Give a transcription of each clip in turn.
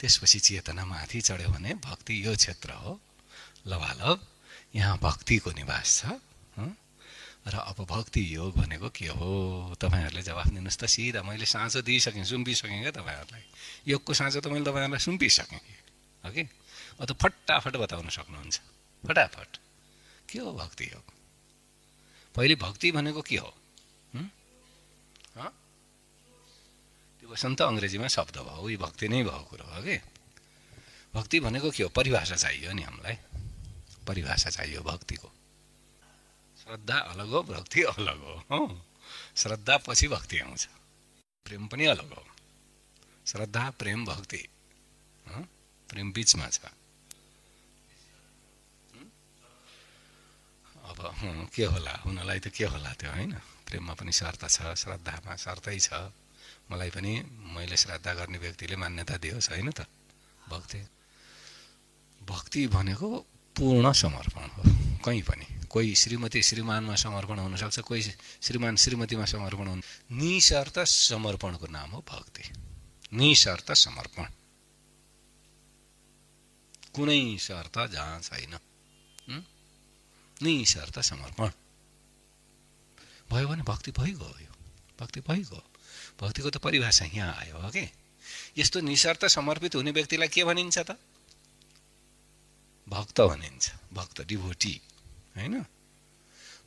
त्यसपछि चेतना माथि चढ्यो भने भक्ति यो क्षेत्र हो। लभालभ यहाँ भक्तिको निवास छ र अब भक्ति योग भनेको के हो? तपाईँहरूले जवाफ दिनुहोस् त सिधा मैले साँचो दिइसकेँ सुम्पिसकेँ क्या तपाईँहरूलाई? योगको साँचो त मैले तपाईँहरूलाई सुम्पिसकेँ। हो कि? त फटाफट बताउन सक्नुहुन्छ। फटाफट। के हो भक्ति योग? पहिले भक्ति भनेको के हो? त्यो वसन्त अङ्ग्रेजीमा शब्द भयो उयो भक्ति नै भएको कुरो हो कि? भक्ति भनेको के हो? परिभाषा चाहियो नि हामीलाई। परिभाषा चाहियो भक्तिको। श्रद्धा अलग हो भक्ति अलग हो? श्रद्धा पछि भक्ति आउँछ। प्रेम पनि अलग। हो श्रद्धा प्रेम भक्ति प्रेम बिचमा छ। अब के होला? हुनलाई त के होला त्यो होइन? प्रेममा पनि शर्त छ श्रद्धामा शर्तै छ। मलाई पनि मैले श्रद्धा गर्ने व्यक्तिले मान्यता दियोस् होइन त? भक्ति। भक्ति भनेको पूर्ण समर्पण हो कहीँ पनि। कोही श्रीमती श्रीमानमा समर्पण हुनसक्छ कोही श्रीमान श्रीमतीमा समर्पण हुनु। निशर्त समर्पणको नाम हो भक्ति। निशर्त समर्पण। कुनै शर्त जहाँ छैन। निशर्त समर्पण। भयो भने भक्ति भइगयो। यो भक्ति भइगयो। भक्तिको त परिभाषा यहाँ आयो हो कि? यस्तो निशर्त समर्पित हुने व्यक्तिलाई के भनिन्छ त? भक्त भनिन्छ भक्त डिभोटी होइन?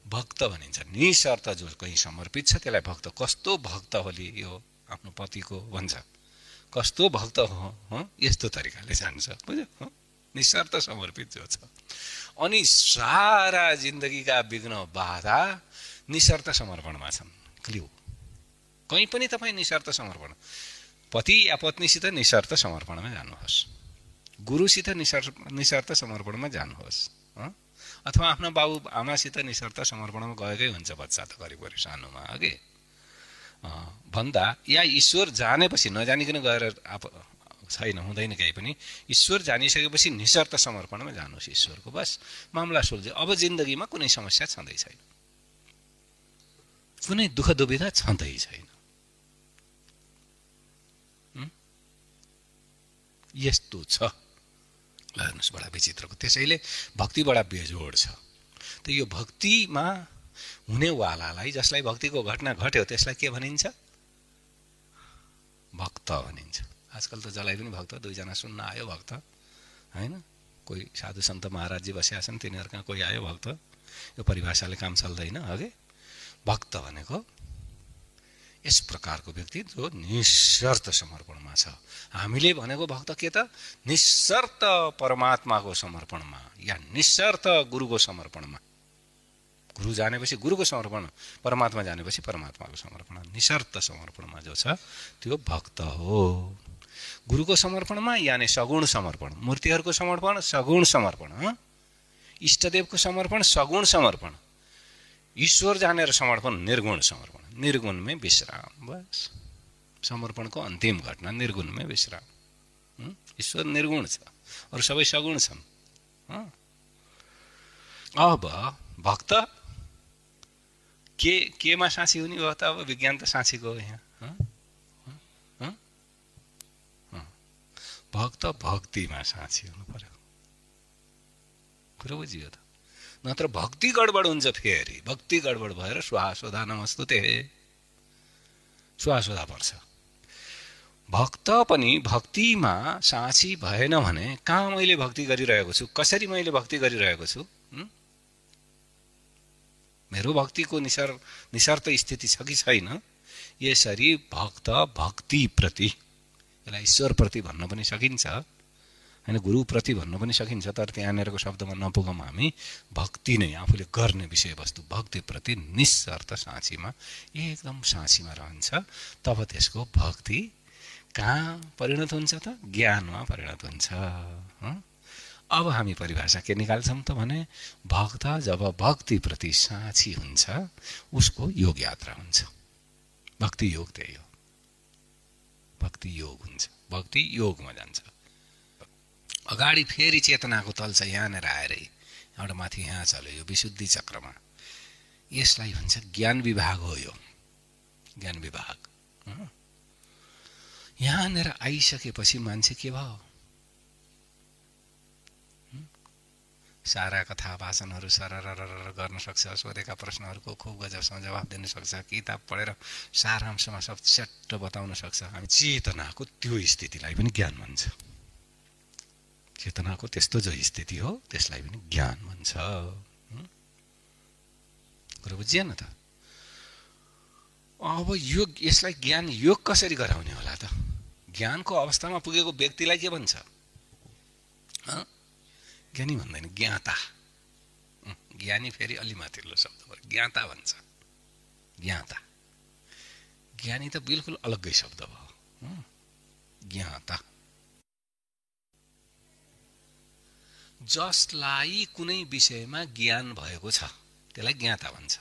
भक्त भनिन्छ। निशर्त जो कहीँ समर्पित छ त्यसलाई भक्त कस्तो भक्त होली यो आफ्नो पतिको भन्छ? कस्तो भक्त हो यस्तो तरिकाले जान्छ बुझ्यो? निशर्त समर्पित जो छ। अनि सारा जिन्दगीका विघ्न बाधा निशर्त समर्पणमा छन्। क्लिउ। कहीँ पनि तपाईँ निशर्त समर्पण। पति या पत्नीसित निशर्त समर्पणमा जानुहोस्। गुरुसित निशर्त निशर्त समर्पणमा जानुहोस् अथवा आफ्ना बाबु आमासित निशर्त समर्पणमा गएकै हुन्छ बच्चा त गरिब सानोमा अघि भन्दा या ईश्वर जानेपछि नजानिकन गएर आप छैन हुँदैन केही पनि ईश्वर जानिसकेपछि निशर्त समर्पणमा जानुहोस् ईश्वरको बस। मामला सुल्झ्यो अब जिन्दगीमा कुनै समस्या छँदै छैन। कुनै दुःख दुविधा छँदै छैन। यस्तो छ। हेर्नुहोस् बडा विचित्रको। त्यसैले भक्ति बडा बेजोड छ। त यो भक्तिमा हुनेवालालाई जसलाई भक्तिको घटना घट्यो त्यसलाई के भनिन्छ? भक्त भनिन्छ। आजकल त जसलाई पनि भक्त दुईजना सुन्न आयो भक्त होइन? कोही साधु सन्त महाराजी बसिया छन् तिनीहरू कहाँ आयो भक्त। यो परिभाषाले काम चल्दैन अघि। भक्त भनेको यस प्रकारको व्यक्ति जो निशर्त समर्पणमा छ। हामीले भनेको भक्त के त? निशर्त परमात्माको समर्पणमा या निशर्त गुरुको समर्पणमा। गुरु जानेपछि गुरुको समर्पण परमात्मा जानेपछि परमात्माको समर्पण। निशर्त समर्पणमा जो छ त्यो भक्त हो। गुरुको समर्पणमा यानि सगुण समर्पण। मूर्तिहरूको समर्पण सगुण समर्पण। इष्टदेवको समर्पण सगुण समर्पण। ईश्वर जानेर समर्पण निर्गुण समर्पण। निर्गुणमै विश्राम बस। समर्पणको अन्तिम घटना निर्गुणमै विश्राम। ईश्वर निर्गुण छ अरू सबै सगुण छन्। अब भक्त? के केमा साँची हुने भयो त अब? विज्ञान त साँचीको हो यहाँ। भक्त भक्तिमा साँची हुनु पर्यो। कुरो बुझियो त। नत्र भक्ति गडबड हुन्छ फेरि। भक्ति गडबड भएर स्वासोधा नमस्तु ते। स्वासोधा पर्छ। भक्त पनि भक्तिमा साँची भएन भने कहाँ मैले भक्ति गरिरहेको छु? कसरी मैले भक्ति गरिरहेको छु? मेरो भक्तिको निसर निशर्त स्थिति छ कि छैन? यसरी भक्त भक्तिप्रति यसलाई ईश्वरप्रति भन्न पनि सकिन्छ। होइन गुरुप्रति भन्नु पनि सकिन्छ तर त्यहाँनिरको शब्दमा नपुगौँ हामी। भक्ति नै आफूले गर्ने विषयवस्तु भक्तिप्रति निस्सर्त साँचीमा एकदम साँचीमा रहन्छ। तब त्यसको भक्ति कहाँ परिणत हुन्छ त? ज्ञानमा परिणत हुन्छ। अब हामी परिभाषा के निकाल्छौँ त भने भक्त जब भक्तिप्रति साँची हुन्छ उसको योग यात्रा हुन्छ। भक्ति योग त्यही हो। भक्ति योग हुन्छ। भक्ति योगमा जान्छ। अगाडि फेरि चेतनाको तल छ यहाँनिर आएर एउटा माथि यहाँ चल्यो यो विशुद्धि चक्रमा। यसलाई भन्छ ज्ञान विभाग हो यो। ज्ञान विभाग। यहाँनिर आइसकेपछि मान्छे के भयो? सारा कथा भाषणहरू सरर गर्न सक्छ सोधेका प्रश्नहरूको खुब गजबसँग जवाब दिन सक्छ किताब पढेर सारांशमा सब च्याट्ट बताउन सक्छ। हामी चेतनाको त्यो स्थितिलाई पनि ज्ञान भन्छ। चेतनाको त्यस्तो जो स्थिति हो त्यसलाई पनि ज्ञान भन्छ। कुरो बुझिएन त। अब योग यसलाई ज्ञान योग कसरी गराउने होला त? ज्ञानको अवस्थामा पुगेको व्यक्तिलाई के भन्छ? ज्ञानी भन्दैन ज्ञाता। ज्ञानी फेरि अलि माथिल्लो शब्द भयो ज्ञाता भन्छ। ज्ञाता। ज्ञानी त बिल्कुल अलग्गै शब्द भयो। ज्ञाता। जसलाई कुनै विषयमा ज्ञान भएको छ त्यसलाई ज्ञाता भन्छ।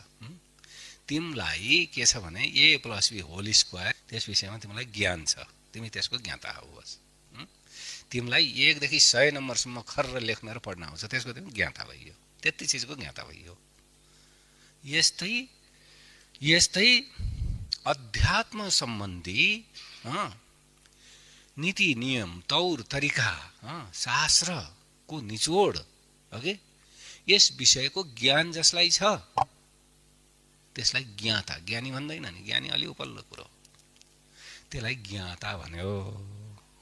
तिमीलाई के छ भने A plus B whole square त्यस विषयमा तिमीलाई ज्ञान छ। तिमी त्यसको ज्ञाता हो? बस तिमीलाई एकदेखि सय नम्बरसम्म खर्र लेख्न र पढ्न आउँछ त्यसको तिमी ज्ञाता भइयो। त्यति चिजको ज्ञाता भइयो। यस्तै यस्तै अध्यात्म सम्बन्धी नीति नियम तौर तरिका शास्त्रको निचोड अघि यस विषयको ज्ञान जसलाई छ त्यसलाई ज्ञाता। ज्ञानी भन्दैन नि। ज्ञानी अलि उपल्लो कुरो त्यसलाई ज्ञाता भन्यो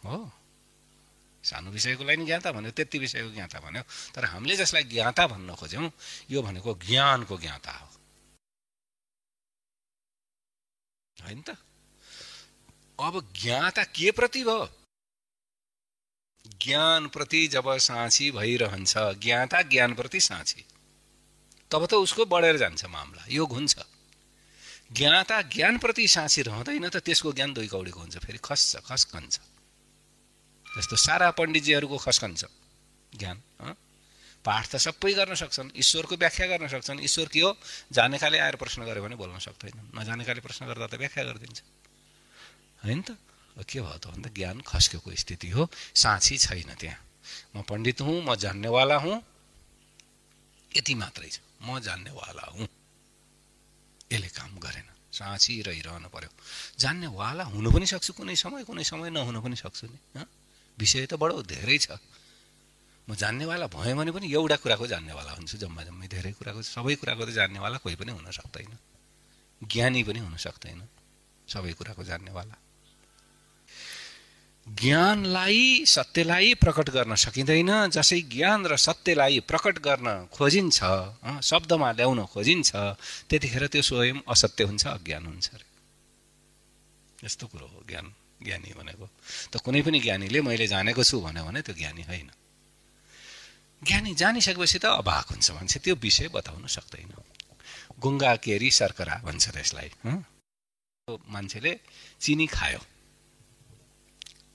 हो? सानो विषयको लागि ज्ञाता भन्यो त्यति विषयको ज्ञाता भन्यो। तर हामीले जसलाई ज्ञाता भन्न खोज्यौँ यो भनेको ज्ञानको ज्ञाता हो। होइन त? अब ज्ञाता के प्रति भयो? ज्ञान प्रति जब साँची भइरहन्छ ज्ञाता ज्ञान प्रति साँची। तब त उसको बढेर जान्छ मामला योग हुन्छ। ज्ञाता ज्ञानप्रति साँची रहँदैन त त्यसको ज्ञान दुई कौडीको हुन्छ फेरि खस्छ खस्कन्छ। जस्तो सारा पण्डितजीहरूको खस्कन्छ ज्ञान पाठ त सबै गर्न सक्छन् ईश्वरको व्याख्या गर्न सक्छन्। ईश्वर के हो? जानेकाले आएर प्रश्न गर्यो भने बोल्न सक्दैन नजानेकाले प्रश्न गर्दा त व्याख्या गरिदिन्छ। होइन त? के भयो त भन्दा ज्ञान खस्केको स्थिति हो। साँची छैन त्यहाँ। म पण्डित हुँ म जान्नेवाला हुँ। यति मात्रै छ। म जान्नेवाला हुँ। यसले काम गरेन। साँची रहिरहनु पर्यो। जान्नेवाला हुनु पनि सक्छु कुनै समय कुनै समय नहुनु पनि सक्छु नि विषय त बडो धेरै छ। म जान्नेवाला भएँ भने पनि एउटा कुराको जान्नेवाला हुन्छु जम्मा जम्मै धेरै कुराको सबै कुराको त जान्नेवाला कोही पनि हुन सक्दैन। ज्ञानी पनि हुन सक्दैन। सबै कुराको जान्नेवाला। ज्ञानलाई सत्यलाई प्रकट गर्न सकिँदैन जसै ज्ञान र सत्यलाई प्रकट गर्न खोजिन्छ शब्दमा ल्याउन खोजिन्छ त्यतिखेर त्यो स्वयं असत्य हुन्छ अज्ञान हुन्छ अरे यस्तो कुरो हो ज्ञान ज्ञानी भनेको। त कुनै पनि ज्ञानीले मैले जानेको छु भन्यो भने त्यो ज्ञानी होइन। ज्ञानी जानिसकेपछि त अभाग हुन्छ मान्छे त्यो विषय बताउन सक्दैन। गुङ्गा केरी सर्करा भन्छ त्यसलाई मान्छेले चिनी खायो।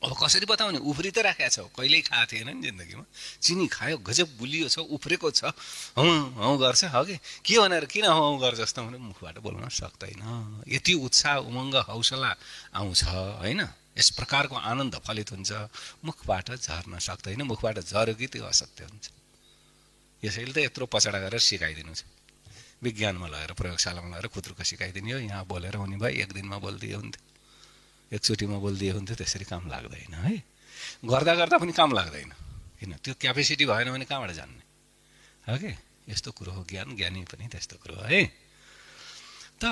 अब कसरी बताउने उफ्री त राखेको छ। कहिल्यै खाएको थिएन नि जिन्दगीमा। चिनी खायो गजब गुलियो छ उफ्रेको छ। हौ हौ गर्छ हो कि? के भनेर किन हौ हौ गर्छ जस्तो भने मुखबाट बोल्न सक्दैन। यति उत्साह उमङ्ग हौसला आउँछ होइन? यस प्रकारको आनन्द फलित हुन्छ। मुखबाट झर्न सक्दैन। मुखबाट झर्यो कि त्यो असत्य हुन्छ। यसैले त यत्रो पछाडा गरेर सिकाइदिनु छ। विज्ञानमा लगेर प्रयोगशालामा लगेर खुत्रुको सिकाइदिने हो। यहाँ बोलेर हुने भए एक दिनमा बोलिदियो हुन्थ्यो। एकचोटिमा बोलिदियो भने त त्यसरी काम लाग्दैन है? गर्दा गर्दा पनि काम लाग्दैन। किन? त्यो क्यापेसिटी भएन भने कहाँबाट जान्ने? हो कि? यस्तो कुरो हो ज्ञान ज्ञानी पनि त्यस्तो कुरो है त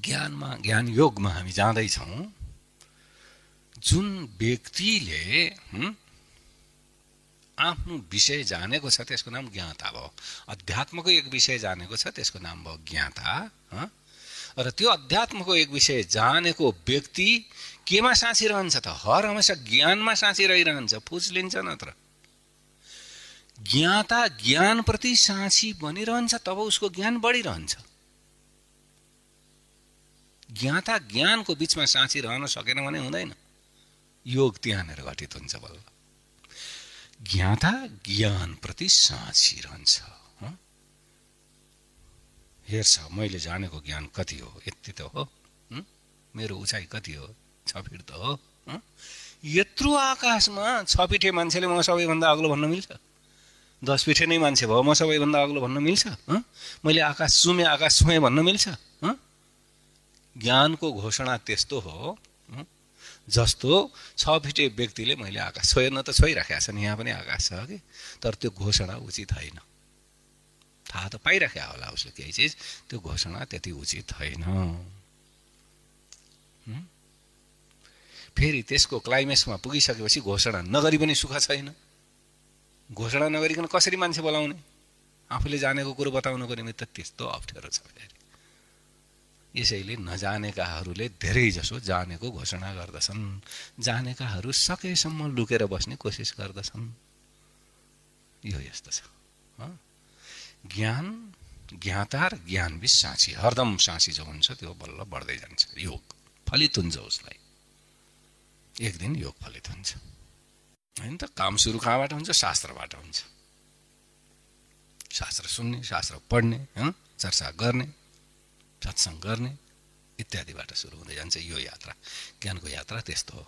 ज्ञानमा ज्ञान योगमा हामी जाँदैछौँ जुन व्यक्तिले आफ्नो विषय जानेको छ त्यसको नाम ज्ञाता भयो। अध्यात्मको एक विषय जानेको छ त्यसको नाम भयो ज्ञाता र त्यो अध्यात्मको एक विषय जानेको व्यक्ति केमा साँची रहन्छ त? हर हमेसा ज्ञानमा साँची रहिरहन्छ फुज लिन्छ नत्र। ज्ञाता ज्ञानप्रति साँची बनिरहन्छ तब उसको ज्ञान बढिरहन्छ। ज्ञाता ज्ञानको बिचमा साँची रहन सकेन भने हुँदैन। योग त्यहाँनिर घटित हुन्छ बल्ल। ज्ञाता ज्ञानप्रति साँची रहन्छ हेर्छ मैले जानेको ज्ञान कति हो? यति त हो मेरो उचाइ कति हो? छ फिट त हो यत्रो आकाशमा छ पिठे मान्छेले म सबैभन्दा अग्लो भन्न मिल्छ? दस पिठे नै मान्छे भयो म सबैभन्दा अग्लो भन्न मिल्छ? मैले आकाश सुमे आकाश छुएँ भन्न मिल्छ? ज्ञानको घोषणा त्यस्तो हो जस्तो छ फिटे व्यक्तिले मैले आकाश छोएन त छोइराखेका छन् यहाँ पनि आकाश छ कि? तर त्यो घोषणा उचित होइन। थाहा त पाइराख्या होला उसले केही चिज। त्यो घोषणा त्यति उचित होइन। फेरि त्यसको क्लाइमेक्समा पुगिसकेपछि घोषणा नगरी पनि सुख छैन। घोषणा नगरिकन कसरी मान्छे बोलाउने? आफूले जानेको कुरो बताउनुको निमित्त त्यस्तो अप्ठ्यारो छ फेरि। यसैले नजानेकाहरूले धेरै जसो जानेको घोषणा गर्दछन्। जानेकाहरू सकेसम्म लुकेर बस्ने कोसिस गर्दछन्। यो यस्तो छ। ज्ञान ज्ञाता र ज्ञानविश साँची। हरदम साँची जो हुन्छ त्यो बल्ल बढ्दै जान्छ। योग फलित हुन्छ उसलाई। एक दिन योग फलित हुन्छ। होइन त? काम सुरु कहाँबाट हुन्छ? शास्त्रबाट हुन्छ। शास्त्र सुन्ने शास्त्र पढ्ने चर्चा गर्ने सत्सङ्ग गर्ने इत्यादिबाट सुरु हुँदै जान्छ। यो यात्रा ज्ञानको यात्रा त्यस्तो हो।